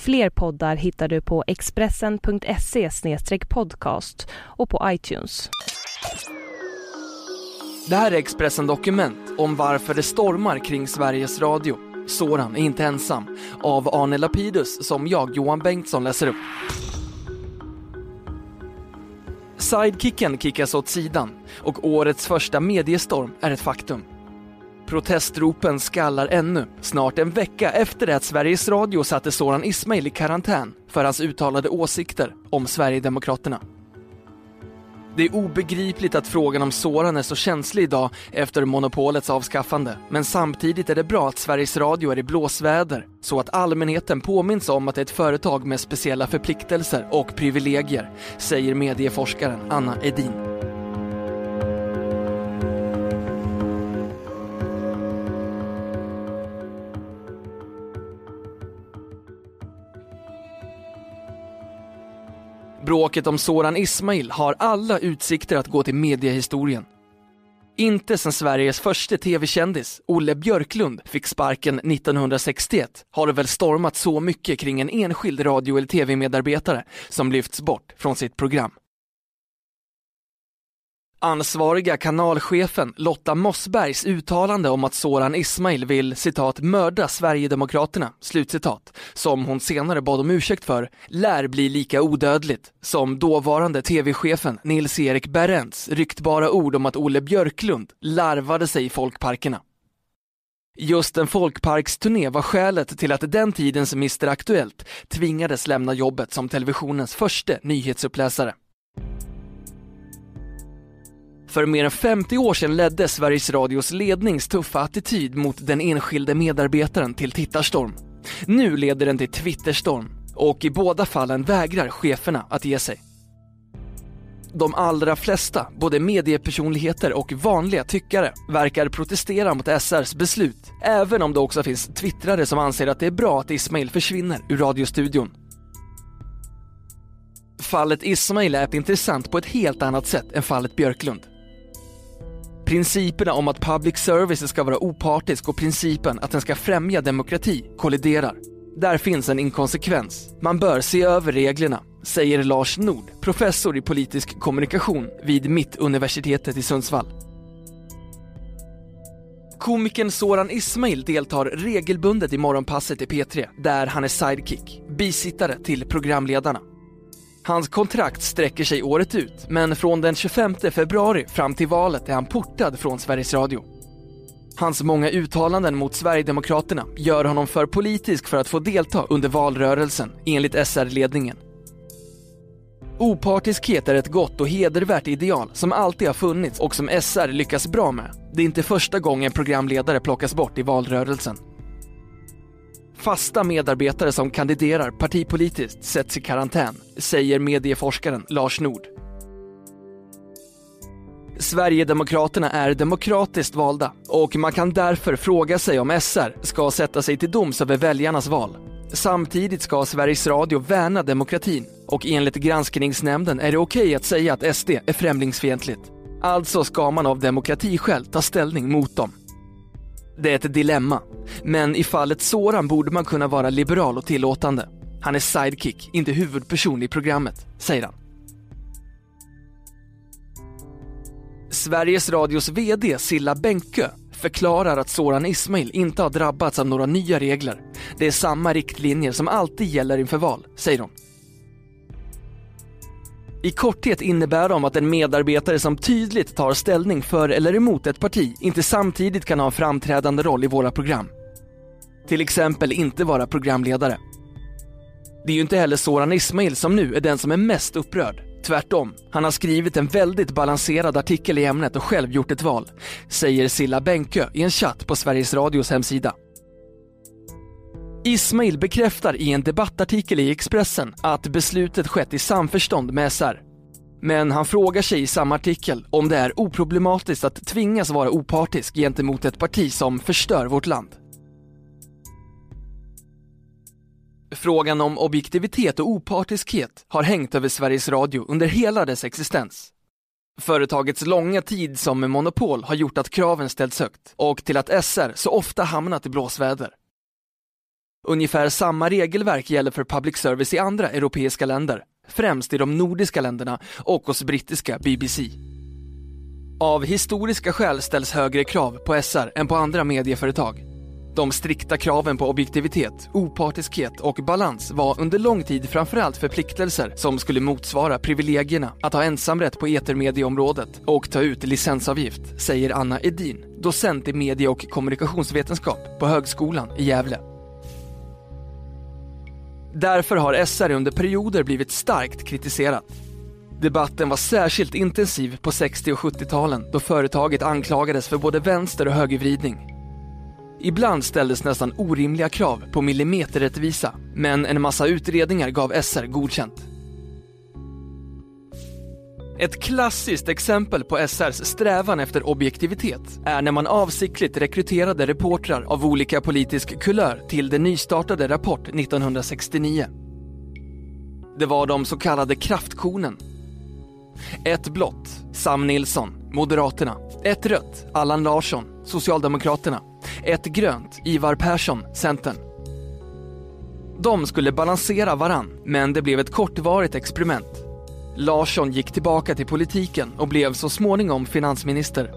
Fler poddar hittar du på expressen.se podcast och på iTunes. Det här är Expressen Dokument om varför det stormar kring Sveriges Radio. Soran är inte ensam. Av Arne Lapidus som jag, Johan Bengtsson, läser upp. Sidekicken kickas åt sidan och årets första mediestorm är ett faktum. Protestropen skallar ännu, snart en vecka efter att Sveriges Radio satte Soran Ismail i karantän för hans uttalade åsikter om Sverigedemokraterna. Det är obegripligt att frågan om Soran är så känslig idag efter monopolets avskaffande. Men samtidigt är det bra att Sveriges Radio är i blåsväder så att allmänheten påminns om att det är ett företag med speciella förpliktelser och privilegier, säger medieforskaren Anna Edin. Bråket om Soran Ismail har alla utsikter att gå till mediehistorien. Inte sedan Sveriges första tv-kändis, Olle Björklund, fick sparken 1961 har det väl stormat så mycket kring en enskild radio eller tv-medarbetare som lyfts bort från sitt program. Ansvariga kanalchefen Lotta Mossbergs uttalande om att Soran Ismail vill citat mörda Sverigedemokraterna, slutcitat, som hon senare bad om ursäkt för, lär bli lika odödligt som dåvarande tv-chefen Nils-Erik Berends ryktbara ord om att Olle Björklund larvade sig i folkparkerna. Just en folkparksturné var skälet till att den tidens Mr Aktuellt tvingades lämna jobbet som televisionens första nyhetsuppläsare. För mer än 50 år sedan ledde Sveriges Radios lednings tuffa attityd mot den enskilde medarbetaren till tittarstorm. Nu leder den till Twitterstorm och i båda fallen vägrar cheferna att ge sig. De allra flesta, både mediepersonligheter och vanliga tyckare, verkar protestera mot SRs beslut, även om det också finns twittrare som anser att det är bra att Ismail försvinner ur radiostudion. Fallet Ismail är intressant på ett helt annat sätt än fallet Björklund. Principerna om att public service ska vara opartisk och principen att den ska främja demokrati kolliderar. Där finns en inkonsekvens. Man bör se över reglerna, säger Lars Nord, professor i politisk kommunikation vid Mittuniversitetet i Sundsvall. Komikern Soran Ismail deltar regelbundet i Morgonpasset i P3, där han är sidekick, bisittare till programledarna. Hans kontrakt sträcker sig året ut, men från den 25 februari fram till valet är han portad från Sveriges Radio. Hans många uttalanden mot Sverigedemokraterna gör honom för politisk för att få delta under valrörelsen, enligt SR-ledningen. Opartiskhet är ett gott och hedervärt ideal som alltid har funnits och som SR lyckas bra med. Det är inte första gången programledare plockas bort i valrörelsen. Fasta medarbetare som kandiderar partipolitiskt sätts i karantän, säger medieforskaren Lars Nord. Sverigedemokraterna är demokratiskt valda och man kan därför fråga sig om SR ska sätta sig till doms över väljarnas val. Samtidigt ska Sveriges Radio värna demokratin och enligt granskningsnämnden är det okej okay att säga att SD är främlingsfientligt. Alltså ska man av demokratiskäl ta ställning mot dem. Det är ett dilemma. Men i fallet Soran borde man kunna vara liberal och tillåtande. Han är sidekick, inte huvudperson i programmet, säger han. Sveriges Radios VD Silla Bänke förklarar att Soran Ismail inte har drabbats av några nya regler. Det är samma riktlinjer som alltid gäller inför val, säger hon. I korthet innebär de att en medarbetare som tydligt tar ställning för eller emot ett parti inte samtidigt kan ha en framträdande roll i våra program. Till exempel inte vara programledare. Det är ju inte heller Soran Ismail som nu är den som är mest upprörd. Tvärtom, han har skrivit en väldigt balanserad artikel i ämnet och själv gjort ett val, säger Silla Bänkö i en chatt på Sveriges Radios hemsida. Ismail bekräftar i en debattartikel i Expressen att beslutet skett i samförstånd med SR. Men han frågar sig i samma artikel om det är oproblematiskt att tvingas vara opartisk gentemot ett parti som förstör vårt land. Frågan om objektivitet och opartiskhet har hängt över Sveriges Radio under hela dess existens. Företagets långa tid som monopol har gjort att kraven ställts högt och till att SR så ofta hamnat i blåsväder. Ungefär samma regelverk gäller för public service i andra europeiska länder, främst i de nordiska länderna och hos brittiska BBC. Av historiska skäl ställs högre krav på SR än på andra medieföretag. De strikta kraven på objektivitet, opartiskhet och balans var under lång tid framförallt förpliktelser som skulle motsvara privilegierna att ha ensamrätt på etermedieområdet och ta ut licensavgift, säger Anna Edin, docent i medie och kommunikationsvetenskap på Högskolan i Gävle. Därför har SR under perioder blivit starkt kritiserat. Debatten var särskilt intensiv på 60 och 70-talen då företaget anklagades för både vänster och högervridning Ibland ställdes nästan orimliga krav på millimeterrättvisa, men en massa utredningar gav SR godkänt. Ett klassiskt exempel på SRs strävan efter objektivitet är när man avsiktligt rekryterade reportrar av olika politisk kulör till det nystartade Rapport 1969. Det var de så kallade kraftkornen. Ett blått, Sam Nilsson, Moderaterna. Ett rött, Allan Larsson, Socialdemokraterna ett grönt, Ivar Persson, Centern. De skulle balansera varann, men det blev ett kortvarigt experiment. Larsson gick tillbaka till politiken och blev så småningom finansminister.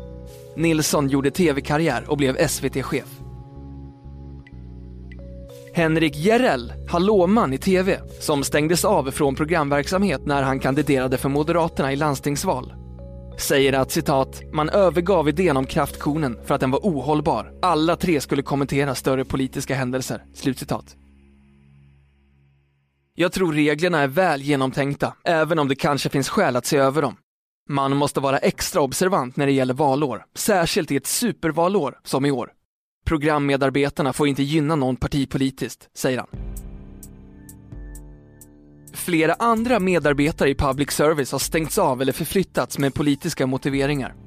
Nilsson gjorde tv-karriär och blev SVT-chef. Henrik Järrell, hallåman i tv, som stängdes av från programverksamhet när han kandiderade för Moderaterna i landstingsval, säger att citat, man övergav idén om kraftkonen för att den var ohållbar. Alla tre skulle kommentera större politiska händelser. Slutcitat. Jag tror reglerna är väl genomtänkta, även om det kanske finns skäl att se över dem. Man måste vara extra observant när det gäller valår, särskilt i ett supervalår som i år. Programmedarbetarna får inte gynna någon partipolitiskt, säger han. Flera andra medarbetare i public service har stängts av eller förflyttats med politiska motiveringar.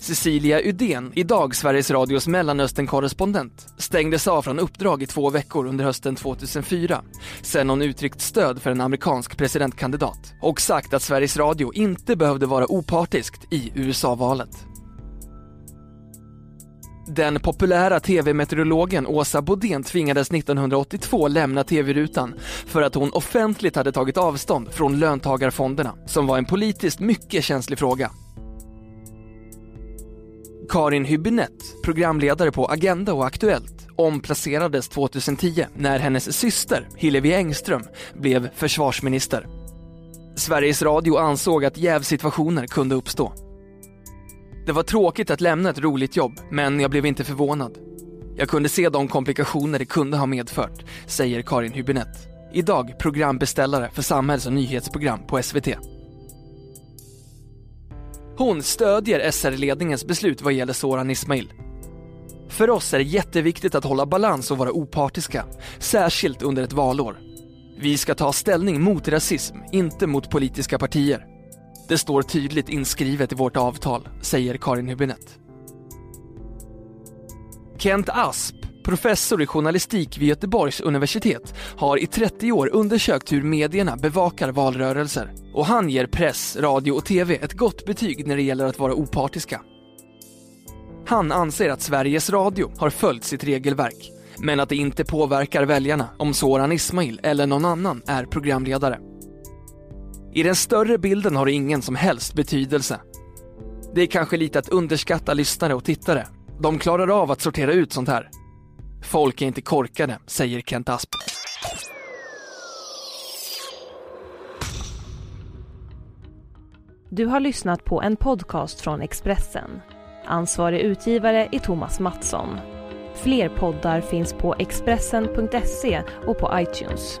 Cecilia Udén, idag Sveriges Radios Mellanöstern-korrespondent, stängdes av från uppdrag i två veckor under hösten 2004 sen hon uttryckt stöd för en amerikansk presidentkandidat och sagt att Sveriges Radio inte behövde vara opartiskt i USA-valet. Den populära tv-meteorologen Åsa Bodén tvingades 1982 lämna tv-rutan för att hon offentligt hade tagit avstånd från löntagarfonderna, som var en politiskt mycket känslig fråga. Karin Hübinette, programledare på Agenda och Aktuellt, omplacerades 2010 när hennes syster Hillevi Engström blev försvarsminister. Sveriges Radio ansåg att jävsituationer kunde uppstå. Det var tråkigt att lämna ett roligt jobb, men jag blev inte förvånad. Jag kunde se de komplikationer det kunde ha medfört, säger Karin Hübinette. Idag programbeställare för samhälls och nyhetsprogram på SVT. Hon stödjer SR-ledningens beslut vad gäller Soran Ismail. För oss är det jätteviktigt att hålla balans och vara opartiska, särskilt under ett valår. Vi ska ta ställning mot rasism, inte mot politiska partier. Det står tydligt inskrivet i vårt avtal, säger Karin Hübinette. Kent Asp, professor i journalistik vid Göteborgs universitet, har i 30 år undersökt hur medierna bevakar valrörelser. Och han ger press, radio och TV ett gott betyg när det gäller att vara opartiska. Han anser att Sveriges Radio har följt sitt regelverk, men att det inte påverkar väljarna om Soran Ismail eller någon annan är programledare. I den större bilden har det ingen som helst betydelse. Det är kanske lite att underskatta lyssnare och tittare. De klarar av att sortera ut sånt här. Folk är inte korkade, säger Kent Asp. Du har lyssnat på en podcast från Expressen. Ansvarig utgivare är Thomas Mattsson. Fler poddar finns på Expressen.se och på iTunes.